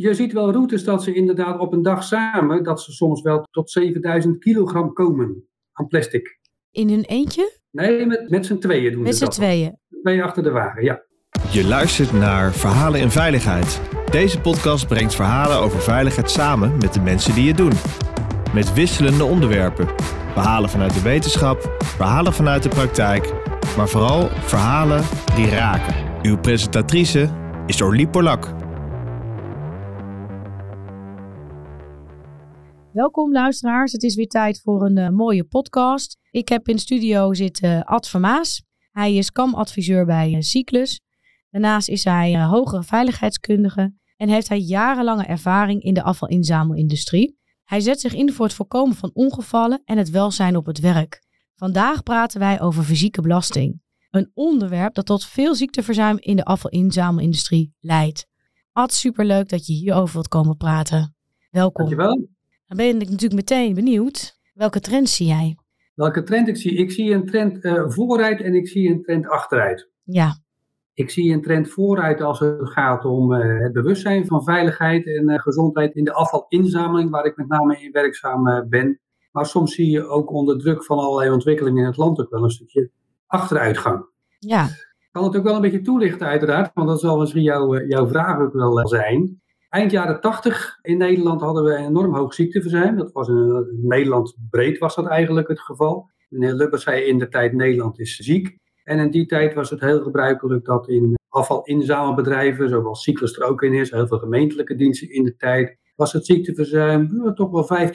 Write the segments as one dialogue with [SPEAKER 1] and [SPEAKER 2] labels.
[SPEAKER 1] je ziet wel routes dat ze inderdaad op een dag samen, dat ze soms wel tot 7000 kilogram komen aan plastic.
[SPEAKER 2] In hun eentje?
[SPEAKER 1] Nee, met, met z'n tweeën doen
[SPEAKER 2] Met
[SPEAKER 1] ze
[SPEAKER 2] z'n
[SPEAKER 1] dat.
[SPEAKER 2] tweeën.
[SPEAKER 1] Twee achter de wagen, ja.
[SPEAKER 3] Je luistert naar Verhalen in Veiligheid. Deze podcast brengt verhalen over veiligheid samen met de mensen die het doen. Met wisselende onderwerpen. Verhalen vanuit de wetenschap, verhalen vanuit de praktijk, maar vooral verhalen die raken. Uw presentatrice is Orlie Polak.
[SPEAKER 2] Welkom luisteraars, het is weer tijd voor een eh, mooie podcast. Ik heb in studio zitten Ad Vermaas. Hij is kamadviseur bij eh, Cyclus. Daarnaast is hij eh, hogere veiligheidskundige en heeft hij jarenlange ervaring in de afvalinzamelindustrie. Hij zet zich in voor het voorkomen van ongevallen en het welzijn op het werk. Vandaag praten wij over fysieke belasting. Een onderwerp dat tot veel ziekteverzuim in de afvalinzamelindustrie leidt. Ad, superleuk dat je hierover wilt komen praten. Welkom.
[SPEAKER 1] Dankjewel.
[SPEAKER 2] Dan ben ik natuurlijk meteen benieuwd. Welke trends zie jij?
[SPEAKER 1] Welke trend ik zie? Ik zie een trend eh, vooruit en ik zie een trend achteruit.
[SPEAKER 2] Ja,
[SPEAKER 1] Ik zie een trend vooruit als het gaat om eh, het bewustzijn van veiligheid en eh, gezondheid in de afvalinzameling, waar ik met name in werkzaam ben. Maar soms zie je ook onder druk van allerlei ontwikkelingen in het land ook wel een stukje achteruitgang.
[SPEAKER 2] ja,
[SPEAKER 1] Ik kan het ook wel een beetje toelichten uiteraard, want dat zal misschien jouw, jouw vraag ook wel zijn. Eind jaren 80 in Nederland hadden we een enorm hoog ziekteverzuim. Dat was in, Nederland breed was dat eigenlijk het geval. Meneer Lubbers zei in de tijd Nederland is ziek. En in die tijd was het heel gebruikelijk dat in afvalinzamelbedrijven, zoals Cyclus er ook in is, heel veel gemeentelijke diensten in de tijd, was het ziekteverzuim eh, toch wel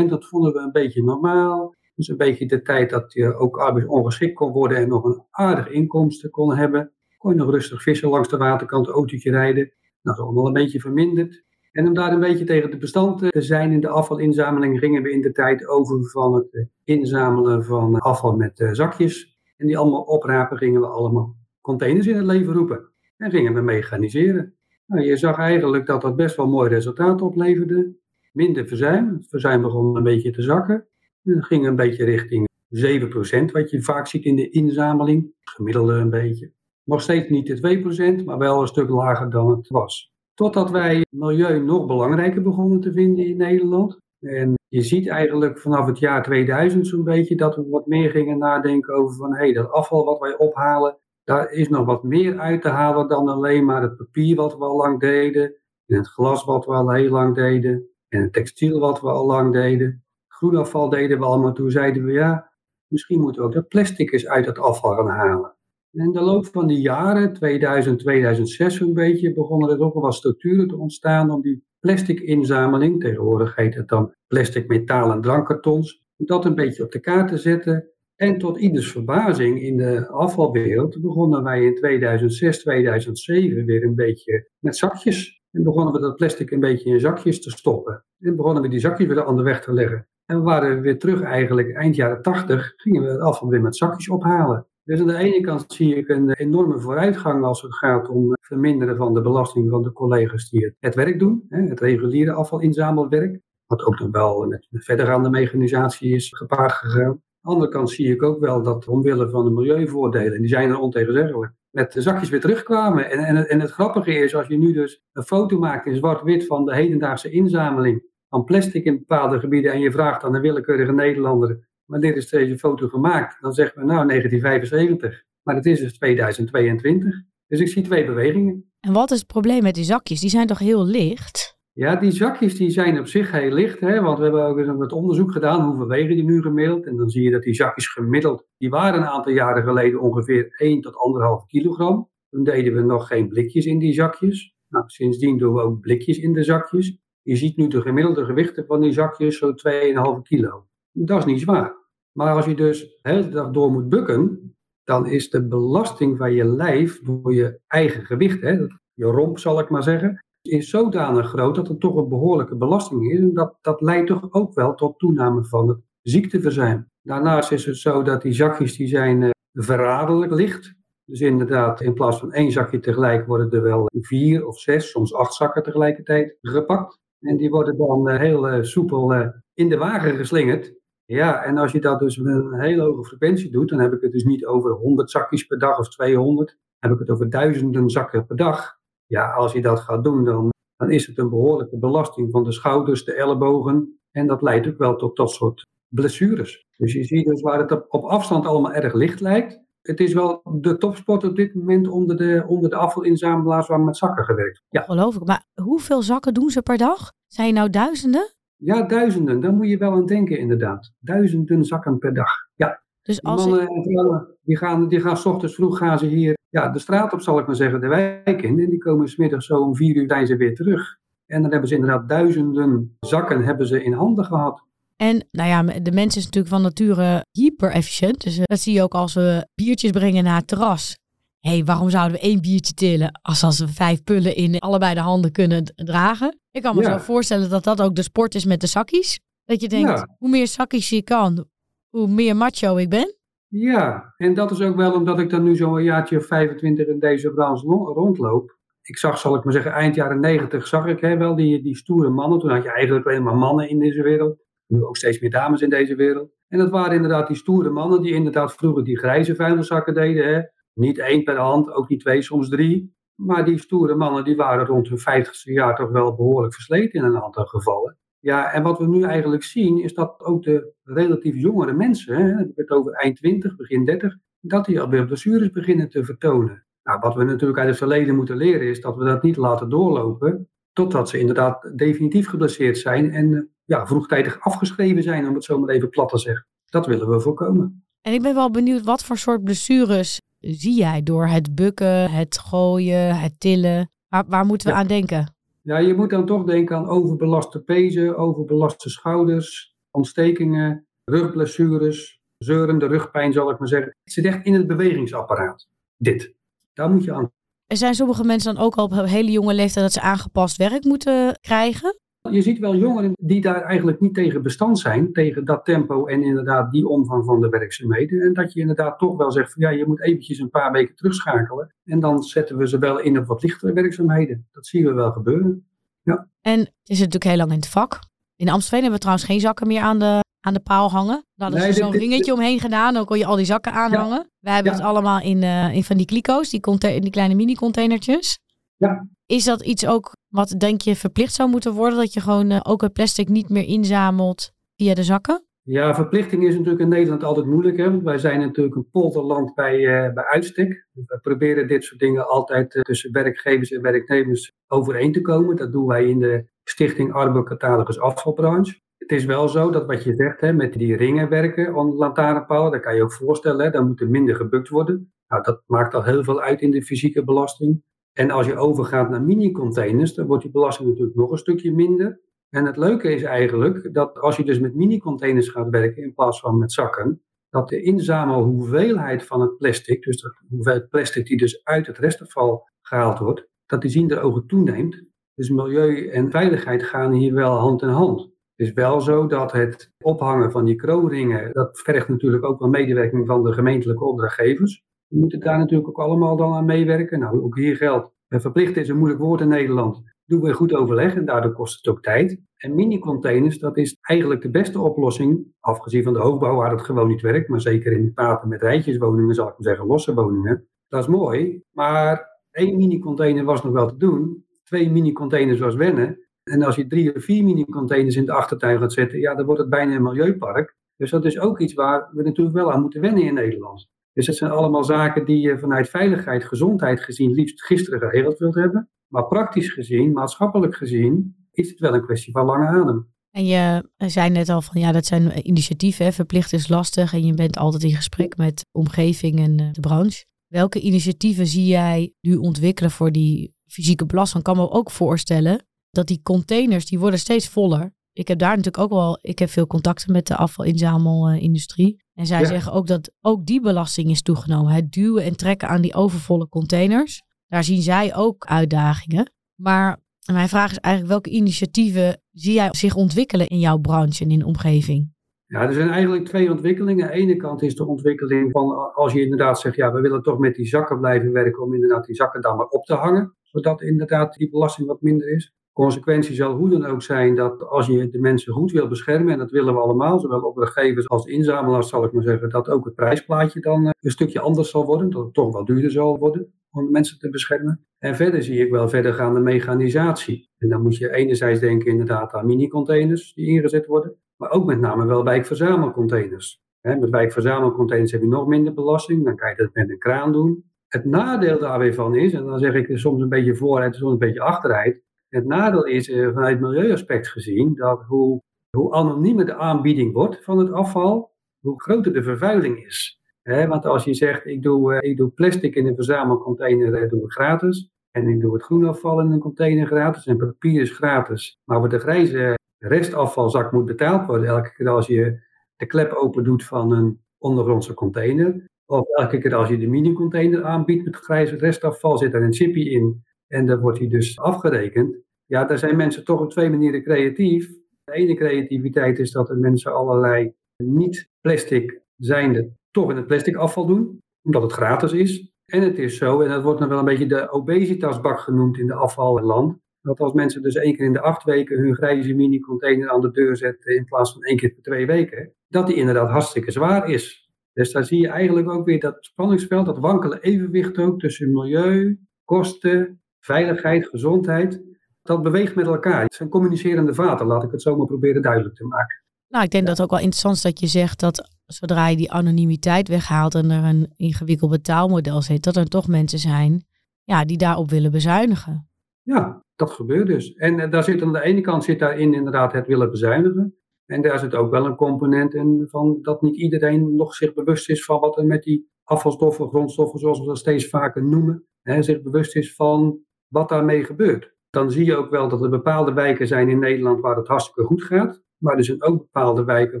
[SPEAKER 1] 15%. Dat vonden we een beetje normaal. Dus een beetje de tijd dat je ook arbeidsongeschikt kon worden en nog een aardig inkomsten kon hebben. Kon je nog rustig vissen langs de waterkant, autootje rijden. Dat is allemaal een beetje verminderd. En om daar een beetje tegen de bestand te zijn in de afvalinzameling gingen we in de tijd over van het eh, inzamelen van afval met eh, zakjes. En die allemaal oprapen gingen we allemaal containers in het leven roepen. En gingen we mechaniseren. Nou, je zag eigenlijk dat dat best wel mooi resultaat opleverde. Minder verzuim. Het verzuim begon een beetje te zakken. En dat ging een beetje richting 7%, wat je vaak ziet in de inzameling. Gemiddelde een beetje. Nog steeds niet de 2%, maar wel een stuk lager dan het was. Totdat wij milieu nog belangrijker begonnen te vinden in Nederland. En je ziet eigenlijk vanaf het jaar 2000 zo'n beetje dat we wat meer gingen nadenken over van hé, hey, dat afval wat wij ophalen, daar is nog wat meer uit te halen dan alleen maar het papier wat we al lang deden, en het glas wat we al heel lang deden, en het textiel wat we al lang deden. Groenafval deden we allemaal, toen zeiden we ja, misschien moeten we ook dat plastic eens uit het afval gaan halen. In de loop van die jaren, 2000, 2006 zo'n beetje, begonnen er ook wel wat structuren te ontstaan om die plastic inzameling, tegenwoordig heet het dan plastic, metaal en drankkartons, dat een beetje op de kaart te zetten. En tot ieders verbazing in de afvalwereld begonnen wij in 2006, 2007 weer een beetje met zakjes. En begonnen we dat plastic een beetje in zakjes te stoppen. En begonnen we die zakjes weer aan de weg te leggen. En we waren weer terug eigenlijk eind jaren 80, gingen we het afval weer met zakjes ophalen. Dus aan de ene kant zie ik een enorme vooruitgang als het gaat om het verminderen van de belasting van de collega's die het, werk doen, het reguliere afvalinzamelwerk. Wat ook nog wel met een verdergaande mechanisatie is gepaard gegaan. Aan de andere kant zie ik ook wel dat omwille van de milieuvoordelen, en die zijn er ontegenzeggelijk, met de zakjes weer terugkwamen. En, en, het, en het grappige is, als je nu dus een foto maakt in zwart-wit van de hedendaagse inzameling van plastic in bepaalde gebieden en je vraagt aan een willekeurige Nederlander wanneer is deze foto gemaakt? Dan zeggen we nou 1975. Maar het is dus 2022. Dus ik zie twee bewegingen.
[SPEAKER 2] en wat is het probleem met die zakjes? Die zijn toch heel licht?
[SPEAKER 1] Ja, die zakjes die zijn op zich heel licht. Hè? Want we hebben ook eens wat onderzoek gedaan. Hoeveel wegen die nu gemiddeld? En dan zie je dat die zakjes gemiddeld... Die waren een aantal jaren geleden ongeveer 1 tot 1,5 kilogram. Toen deden we nog geen blikjes in die zakjes. Nou, sindsdien doen we ook blikjes in de zakjes. Je ziet nu de gemiddelde gewichten van die zakjes zo 2,5 kilo. Dat is niet zwaar. Maar als je dus dag door moet bukken, dan is de belasting van je lijf door je eigen gewicht, hè, je romp zal ik maar zeggen, is zodanig groot dat het toch een behoorlijke belasting is. En dat, dat leidt toch ook wel tot toename van het ziekteverzuim. Daarnaast is het zo dat die zakjes die zijn uh, verraderlijk licht. Dus inderdaad, in plaats van één zakje tegelijk worden er wel vier of zes, soms acht zakken tegelijkertijd gepakt. En die worden dan uh, heel uh, soepel in de wagen geslingerd. Ja, en als je dat dus met een hele hoge frequentie doet, dan heb ik het dus niet over 100 zakjes per dag of 200. Dan heb ik het over duizenden zakken per dag. Ja, als je dat gaat doen, dan, dan is het een behoorlijke belasting van de schouders, de ellebogen. En dat leidt ook wel tot dat soort blessures. Dus je ziet dus waar het op afstand allemaal erg licht lijkt. Het is wel de topsport op dit moment onder de, onder de afvalinzamelaars waar met zakken gewerkt.
[SPEAKER 2] Ja. Geloof ik. Maar hoeveel zakken doen ze per dag? Zijn nou duizenden?
[SPEAKER 1] Ja, duizenden. Daar moet je wel aan denken inderdaad. Duizenden zakken per dag. Ja.
[SPEAKER 2] Dus als
[SPEAKER 1] mannen en vrouwen, die gaan, die gaan s ochtends vroeg gaan ze hier ja, de straat op, zal ik maar zeggen, de wijk in. En die komen smiddags zo om vier uur zijn ze weer terug. En dan hebben ze inderdaad duizenden zakken hebben ze in handen gehad.
[SPEAKER 2] En nou ja, de mens is natuurlijk van nature hyper efficiënt. Dus eh, dat zie je ook als we biertjes brengen naar het terras. Hé, hey, waarom zouden we één biertje tillen als, als we vijf pullen in allebei de handen kunnen dragen? Ik kan me zo voorstellen dat dat ook de sport is met de zakkies. Dat je denkt, hoe meer zakkies je kan, hoe meer macho ik ben.
[SPEAKER 1] Ja, en dat is ook wel omdat ik dan nu zo'n jaartje of 25 in deze branche rondloop. Ik zag, zal ik maar zeggen, eind jaren 90 zag ik hè, wel die, die stoere mannen. Toen had je eigenlijk alleen maar mannen in deze wereld. Nu ook steeds meer dames in deze wereld. En dat waren inderdaad die stoere mannen die inderdaad vroeger die grijze vuilniszakken deden. Hè. Niet één per hand, ook niet twee, soms drie. Maar die stoere mannen die waren rond hun vijftigste jaar toch wel behoorlijk versleten in een aantal gevallen. Ja, en wat we nu eigenlijk zien is dat ook de relatief jongere mensen, het over eind 20, begin 30, dat die alweer blessures beginnen te vertonen. Nou, wat we natuurlijk uit het verleden moeten leren is dat we dat niet laten doorlopen totdat ze inderdaad definitief geblesseerd zijn en ja, vroegtijdig afgeschreven zijn, om het zo maar even plat te zeggen. Dat willen we voorkomen.
[SPEAKER 2] En ik ben wel benieuwd, wat voor soort blessures zie jij door het bukken, het gooien, het tillen? Waar, waar moeten we aan denken?
[SPEAKER 1] Ja, je moet dan toch denken aan overbelaste pezen, overbelaste schouders, ontstekingen, rugblessures, zeurende rugpijn zal ik maar zeggen. Het zit echt in het bewegingsapparaat. Dit. Daar moet je aan.
[SPEAKER 2] Er zijn sommige mensen dan ook al op hele jonge leeftijd dat ze aangepast werk moeten krijgen?
[SPEAKER 1] Je ziet wel jongeren die daar eigenlijk niet tegen bestand zijn, tegen dat tempo en inderdaad die omvang van de werkzaamheden. En dat je inderdaad toch wel zegt van ja, je moet eventjes een paar weken terugschakelen. En dan zetten we ze wel in op wat lichtere werkzaamheden. Dat zien we wel gebeuren. Ja.
[SPEAKER 2] En het is natuurlijk heel lang in het vak. In Amstelveen hebben we trouwens geen zakken meer aan de, aan de paal hangen. Daar hadden ze zo'n ringetje omheen gedaan. Dan kon je al die zakken aanhangen. Ja. Wij hebben het allemaal in, uh, in van die kliko's, die, die kleine mini-containertjes.
[SPEAKER 1] Ja.
[SPEAKER 2] Is dat iets ook wat denk je verplicht zou moeten worden? Dat je gewoon uh, ook het plastic niet meer inzamelt via de zakken?
[SPEAKER 1] Ja, verplichting is natuurlijk in Nederland altijd moeilijk. Hè? Want wij zijn natuurlijk een polderland bij, uh, bij uitstek. We proberen dit soort dingen altijd uh, tussen werkgevers en werknemers overeen te komen. Dat doen wij in de Stichting Arbo Catalogus Afvalbranche. Het is wel zo dat wat je zegt, hè, met die ringen werken aan lantaarnpalen, dat kan je ook voorstellen, hè, dan moet er minder gebukt worden. Nou, dat maakt al heel veel uit in de fysieke belasting. En als je overgaat naar mini-containers, dan wordt die belasting natuurlijk nog een stukje minder. En het leuke is eigenlijk dat als je dus met mini-containers gaat werken in plaats van met zakken, dat de inzamelhoeveelheid van het plastic, dus de hoeveelheid plastic die dus uit het restafval gehaald wordt, dat die zien de ogen toeneemt. Dus milieu en veiligheid gaan hier wel hand in hand. Het is wel zo dat het ophangen van die kroonringen, dat vergt natuurlijk ook wel medewerking van de gemeentelijke opdrachtgevers. We moeten daar natuurlijk ook allemaal dan aan meewerken. Nou, ook hier geldt, verplicht is een moeilijk woord in Nederland. Doen we goed overleg en daardoor kost het ook tijd. En mini-containers, dat is eigenlijk de beste oplossing, afgezien van de hoogbouw waar het gewoon niet werkt, maar zeker in praten met rijtjeswoningen, zal ik maar zeggen, losse woningen. Dat is mooi, maar één mini-container was nog wel te doen, twee mini-containers was wennen. En als je drie of vier mini-containers in de achtertuin gaat zetten, ja, dan wordt het bijna een milieupark. Dus dat is ook iets waar we natuurlijk wel aan moeten wennen in Nederland. Dus het zijn allemaal zaken die je vanuit veiligheid, gezondheid gezien liefst gisteren geregeld wilt hebben. Maar praktisch gezien, maatschappelijk gezien, is het wel een kwestie van lange adem.
[SPEAKER 2] En je zei net al van ja, dat zijn initiatieven, verplicht is lastig en je bent altijd in gesprek met omgeving en eh, de branche. Welke initiatieven zie jij nu ontwikkelen voor die fysieke belasting? Ik kan me ook voorstellen dat die containers, die worden steeds voller. Ik heb daar natuurlijk ook wel, ik heb veel contacten met de afvalinzamelindustrie. En zij zeggen ook dat ook die belasting is toegenomen. Het duwen en trekken aan die overvolle containers. Daar zien zij ook uitdagingen. Maar mijn vraag is eigenlijk, welke initiatieven zie jij zich ontwikkelen in jouw branche en in de omgeving?
[SPEAKER 1] Ja, er zijn eigenlijk twee ontwikkelingen. Aan de ene kant is de ontwikkeling van als je inderdaad zegt, ja, we willen toch met die zakken blijven werken om inderdaad die zakken dan maar op te hangen, zodat inderdaad die belasting wat minder is. Consequentie zal hoe dan ook zijn dat als je de mensen goed wil beschermen, en dat willen we allemaal, zowel opdrachtgevers als inzamelaars, zal ik maar zeggen, dat ook het prijsplaatje dan eh, een stukje anders zal worden, dat het toch wel duurder zal worden. om de mensen te beschermen. En verder zie ik wel verdergaande mechanisatie. En dan moet je enerzijds denken inderdaad aan mini-containers die ingezet worden, maar ook met name wel wijkverzamelcontainers. Met wijkverzamelcontainers heb je nog minder belasting, dan kan je dat met een kraan doen. Het nadeel daar weer van is, en dan zeg ik soms een beetje vooruit, soms een beetje achteruit. Het nadeel is eh, vanuit milieuaspect gezien dat hoe, hoe anoniemer de aanbieding wordt van het afval, hoe groter de vervuiling is. want als je zegt, ik doe, eh, ik doe plastic in een verzamelcontainer, dat doe ik gratis. En ik doe het groenafval in een container gratis en papier is gratis. Maar wat de grijze restafvalzak moet betaald worden elke keer als je de klep open doet van een ondergrondse container. Of elke keer als je de mini-container aanbiedt met grijze restafval, zit er een chipje in en dan wordt hij dus afgerekend. Ja, daar zijn mensen toch op twee manieren creatief. De ene creativiteit is dat de mensen allerlei niet-plastic zijnde toch in het plastic afval doen, omdat het gratis is. En het is zo, en dat wordt dan wel een beetje de obesitasbak genoemd in de afvalland, dat als mensen dus één keer in de acht weken hun grijze mini-container aan de deur zetten in plaats van één keer per twee weken, dat die inderdaad hartstikke zwaar is. Dus daar zie je eigenlijk ook weer dat spanningsveld, dat wankele evenwicht ook tussen milieu, kosten, veiligheid, gezondheid. Dat beweegt met elkaar. Het zijn communicerende vaten, laat ik het zo maar proberen duidelijk te maken.
[SPEAKER 2] Nou, ik denk dat het ook wel interessant is dat je zegt dat zodra je die anonimiteit weghaalt en er een ingewikkeld betaalmodel zit, dat er toch mensen zijn ja, die daarop willen bezuinigen.
[SPEAKER 1] Ja, dat gebeurt dus. En eh, daar zit aan de ene kant zit daarin inderdaad het willen bezuinigen. En daar zit ook wel een component in van dat niet iedereen nog zich bewust is van wat er met die afvalstoffen, grondstoffen, zoals we dat steeds vaker noemen, hè, zich bewust is van wat daarmee gebeurt. Dan zie je ook wel dat er bepaalde wijken zijn in Nederland waar het hartstikke goed gaat. Maar er zijn ook bepaalde wijken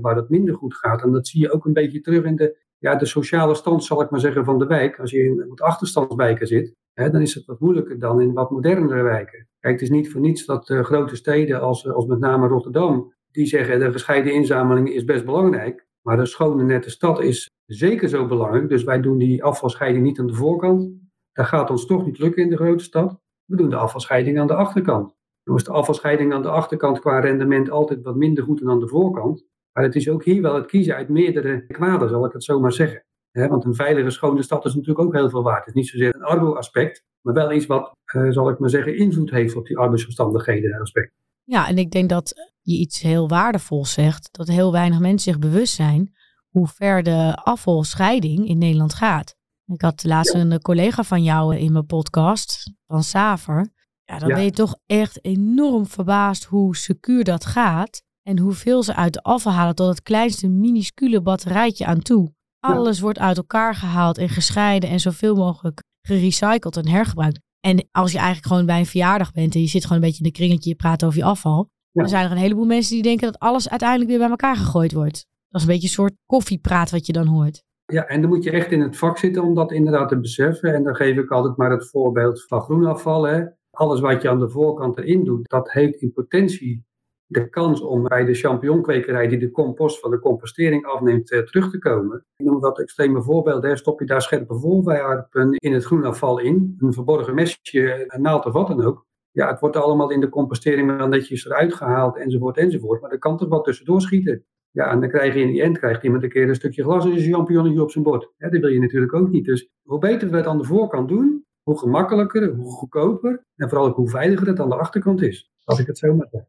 [SPEAKER 1] waar het minder goed gaat. En dat zie je ook een beetje terug in de, ja, de sociale stand, zal ik maar zeggen, van de wijk. Als je in wat achterstandswijken zit, hè, dan is het wat moeilijker dan in wat modernere wijken. Kijk, het is niet voor niets dat uh, grote steden als, als met name Rotterdam, die zeggen de gescheiden inzameling is best belangrijk. Maar de schone nette stad is zeker zo belangrijk. Dus wij doen die afvalscheiding niet aan de voorkant. Dat gaat ons toch niet lukken in de grote stad. We doen de afvalscheiding aan de achterkant. Dan is de afvalscheiding aan de achterkant qua rendement altijd wat minder goed dan aan de voorkant. Maar het is ook hier wel het kiezen uit meerdere kwaden, zal ik het zo maar zeggen. want een veilige, schone stad is natuurlijk ook heel veel waard. Het is niet zozeer een arbo-aspect, maar wel iets wat, uh, zal ik maar zeggen, invloed heeft op die arbeidsomstandigheden aspect.
[SPEAKER 2] Ja, en ik denk dat je iets heel waardevols zegt, dat heel weinig mensen zich bewust zijn hoe ver de afvalscheiding in Nederland gaat. Ik had laatst een collega van jou in mijn podcast, van Saver. Ja, dan ben je toch echt enorm verbaasd hoe secuur dat gaat. En hoeveel ze uit de afval halen tot het kleinste minuscule batterijtje aan toe. Alles wordt uit elkaar gehaald en gescheiden en zoveel mogelijk gerecycled en hergebruikt. En als je eigenlijk gewoon bij een verjaardag bent en je zit gewoon een beetje in de kringetje, je praat over je afval. Dan zijn er een heleboel mensen die denken dat alles uiteindelijk weer bij elkaar gegooid wordt. Dat is een beetje een soort koffiepraat wat je dan hoort.
[SPEAKER 1] Ja, en dan moet je echt in het vak zitten om dat inderdaad te beseffen. En dan geef ik altijd maar het voorbeeld van groenafval. Hè. Alles wat je aan de voorkant erin doet, dat heeft in potentie de kans om bij de champignonkwekerij die de compost van de compostering afneemt eh, terug te komen. Ik noem dat extreme voorbeelden. Stop je daar scherpe voorwerpen in het groenafval in, een verborgen mesje, een naald of wat dan ook. Ja, het wordt allemaal in de compostering wel netjes eruit gehaald enzovoort enzovoort. Maar er kan toch wat tussendoor schieten. Ja, en dan krijg je in die end krijgt iemand een keer een stukje glas en een champignonnetje op zijn bord. Dat wil je natuurlijk ook niet. Dus hoe beter we het aan de voorkant doen, hoe gemakkelijker, hoe goedkoper en vooral ook hoe veiliger het aan de achterkant is. Als ik het zo maar zeg.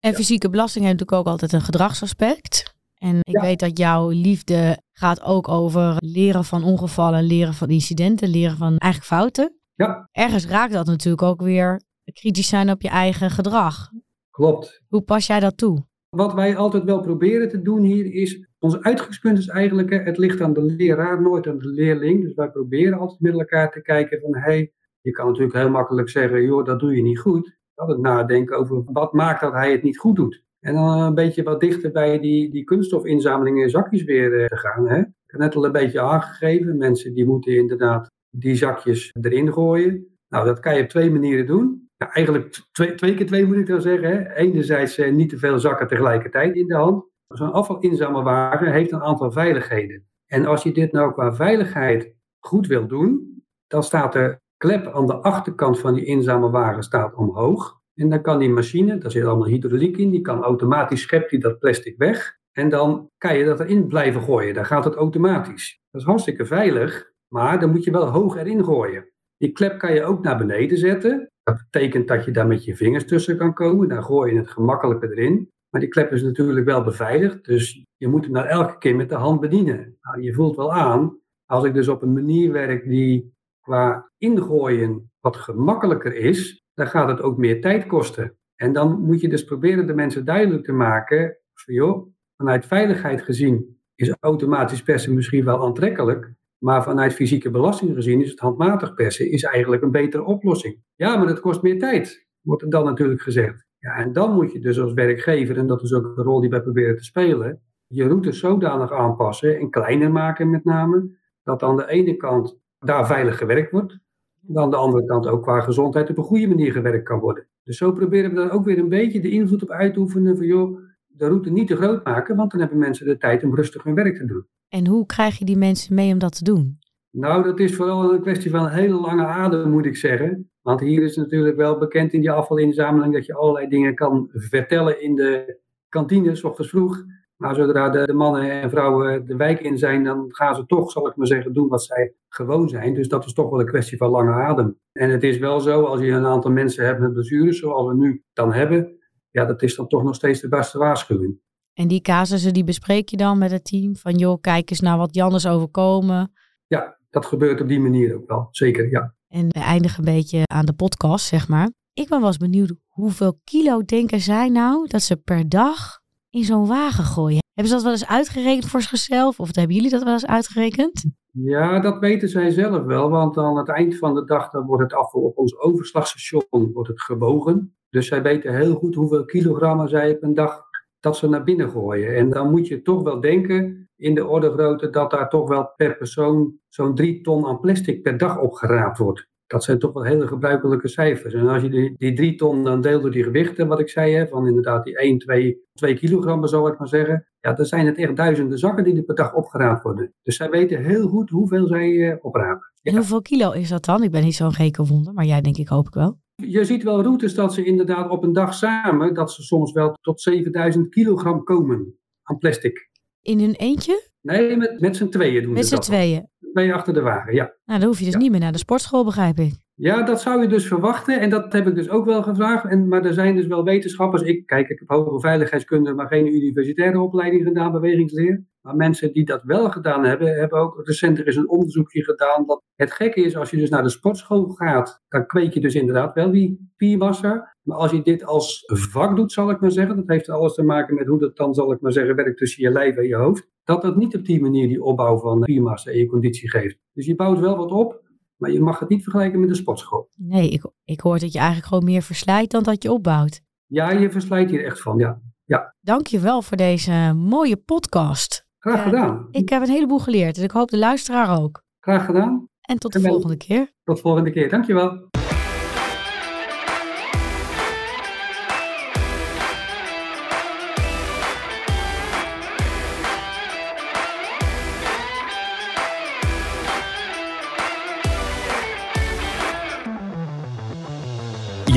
[SPEAKER 2] En fysieke belasting heeft natuurlijk ook altijd een gedragsaspect. En ik weet dat jouw liefde gaat ook over leren van ongevallen, leren van incidenten, leren van eigen fouten.
[SPEAKER 1] Ja.
[SPEAKER 2] Ergens raakt dat natuurlijk ook weer kritisch zijn op je eigen gedrag.
[SPEAKER 1] Klopt.
[SPEAKER 2] Hoe pas jij dat toe?
[SPEAKER 1] Wat wij altijd wel proberen te doen hier is, ons uitgangspunt is eigenlijk, het ligt aan de leraar, nooit aan de leerling. Dus wij proberen altijd met elkaar te kijken van, hey, je kan natuurlijk heel makkelijk zeggen, joh, dat doe je niet goed. het nadenken over wat maakt dat hij het niet goed doet. En dan een beetje wat dichter bij die, die kunststofinzamelingen in zakjes weer eh, te gaan. Hè. Ik heb net al een beetje aangegeven, mensen die moeten inderdaad die zakjes erin gooien. Nou, dat kan je op twee manieren doen eigenlijk twee, twee keer twee moet ik dan zeggen. Hè. Enerzijds eh, niet te veel zakken tegelijkertijd in de hand. Zo'n afvalinzamelwagen heeft een aantal veiligheden. En als je dit nou qua veiligheid goed wil doen, dan staat de klep aan de achterkant van die inzamelwagen staat omhoog. En dan kan die machine, daar zit allemaal hydrauliek in, die kan automatisch schept die dat plastic weg. En dan kan je dat erin blijven gooien. Dan gaat het automatisch. Dat is hartstikke veilig, maar dan moet je wel hoog erin gooien. Die klep kan je ook naar beneden zetten. Dat betekent dat je daar met je vingers tussen kan komen. Dan gooi je het gemakkelijker erin. Maar die klep is natuurlijk wel beveiligd. Dus je moet hem nou elke keer met de hand bedienen. Nou, je voelt wel aan, als ik dus op een manier werk die qua ingooien wat gemakkelijker is, dan gaat het ook meer tijd kosten. En dan moet je dus proberen de mensen duidelijk te maken, van joh, vanuit veiligheid gezien is automatisch persen misschien wel aantrekkelijk, maar vanuit fysieke belasting gezien is het handmatig persen is eigenlijk een betere oplossing. Ja, maar dat kost meer tijd, wordt er dan natuurlijk gezegd. Ja, en dan moet je dus als werkgever, en dat is ook een rol die wij proberen te spelen, je route zodanig aanpassen en kleiner maken met name, dat aan de ene kant daar veilig gewerkt wordt, en aan de andere kant ook qua gezondheid op een goede manier gewerkt kan worden. Dus zo proberen we dan ook weer een beetje de invloed op uit te oefenen van joh, de route niet te groot maken, want dan hebben mensen de tijd om rustig hun werk te doen.
[SPEAKER 2] En hoe krijg je die mensen mee om dat te doen?
[SPEAKER 1] Nou, dat is vooral een kwestie van een hele lange adem, moet ik zeggen. Want hier is natuurlijk wel bekend in die afvalinzameling dat je allerlei dingen kan vertellen in de kantine, s ochtends vroeg. Maar zodra de, de, mannen en vrouwen de wijk in zijn, dan gaan ze toch, zal ik maar zeggen, doen wat zij gewoon zijn. Dus dat is toch wel een kwestie van lange adem. En het is wel zo, als je een aantal mensen hebt met blessures, zoals we nu dan hebben, ja, dat is dan toch nog steeds de beste waarschuwing.
[SPEAKER 2] En die casussen die bespreek je dan met het team? Van joh, kijk eens naar wat Jan is overkomen.
[SPEAKER 1] Ja, dat gebeurt op die manier ook wel, zeker, ja.
[SPEAKER 2] En we eindigen een beetje aan de podcast, zeg maar. Ik ben wel eens benieuwd, hoeveel kilo denken zij nou dat ze per dag in zo'n wagen gooien? Hebben ze dat wel eens uitgerekend voor zichzelf? Of hebben jullie dat wel eens uitgerekend?
[SPEAKER 1] Ja, dat weten zij zelf wel, want aan het eind van de dag dan wordt het afval op ons overslagstation wordt het gebogen. Dus zij weten heel goed hoeveel kilogrammen zij een dag dat ze naar binnen gooien. En dan moet je toch wel denken in de orde grootte dat daar toch wel per persoon zo'n drie ton aan plastic per dag opgeraapt wordt. Dat zijn toch wel hele gebruikelijke cijfers. En als je die, die drie ton dan deelt door die gewichten, wat ik zei, hè, van inderdaad die 1, 2, 2 kilogram, zou ik maar zeggen. Ja, dan zijn het echt duizenden zakken die er per dag opgeraapt worden. Dus zij weten heel goed hoeveel zij uh, oprapen.
[SPEAKER 2] En hoeveel kilo is dat dan? Ik ben niet zo'n gekenwonder, maar jij denk ik hoop ik wel.
[SPEAKER 1] Je ziet wel routes dat ze inderdaad op een dag samen, dat ze soms wel tot 7000 kilogram komen aan plastic.
[SPEAKER 2] In hun eentje?
[SPEAKER 1] Nee, met, met z'n tweeën doen
[SPEAKER 2] Met
[SPEAKER 1] ze
[SPEAKER 2] z'n
[SPEAKER 1] dat.
[SPEAKER 2] tweeën?
[SPEAKER 1] Twee achter de wagen, ja.
[SPEAKER 2] Nou, dan hoef je dus
[SPEAKER 1] Ja.
[SPEAKER 2] niet meer naar de sportschool, begrijp ik.
[SPEAKER 1] Ja, dat zou je dus verwachten. En dat heb ik dus ook wel gevraagd. En, maar er zijn dus wel wetenschappers. Ik, kijk, ik heb hoge veiligheidskunde, maar geen universitaire opleiding gedaan, bewegingsleer. Maar mensen die dat wel gedaan hebben, hebben ook recent er is een onderzoekje gedaan. Dat het gekke is, als je dus naar de sportschool gaat, dan kweek je dus inderdaad wel die spiermassa. Maar als je dit als vak doet, zal ik maar zeggen, dat heeft alles te maken met hoe dat dan, zal ik maar zeggen, werkt tussen je lijf en je hoofd. Dat dat niet op die manier die opbouw van spiermassa en je conditie geeft. Dus je bouwt wel wat op, maar je mag het niet vergelijken met de sportschool.
[SPEAKER 2] Nee, ik, ik hoor dat je eigenlijk gewoon meer verslijt dan dat je opbouwt.
[SPEAKER 1] Ja, je verslijt hier echt van, ja.
[SPEAKER 2] Dank je wel voor deze mooie podcast.
[SPEAKER 1] Graag
[SPEAKER 2] Ja.
[SPEAKER 1] gedaan.
[SPEAKER 2] Ik heb een heleboel geleerd en ik hoop de luisteraar ook.
[SPEAKER 1] Graag gedaan.
[SPEAKER 2] En tot de
[SPEAKER 1] En
[SPEAKER 2] volgende keer.
[SPEAKER 1] Tot de volgende keer. Dankjewel.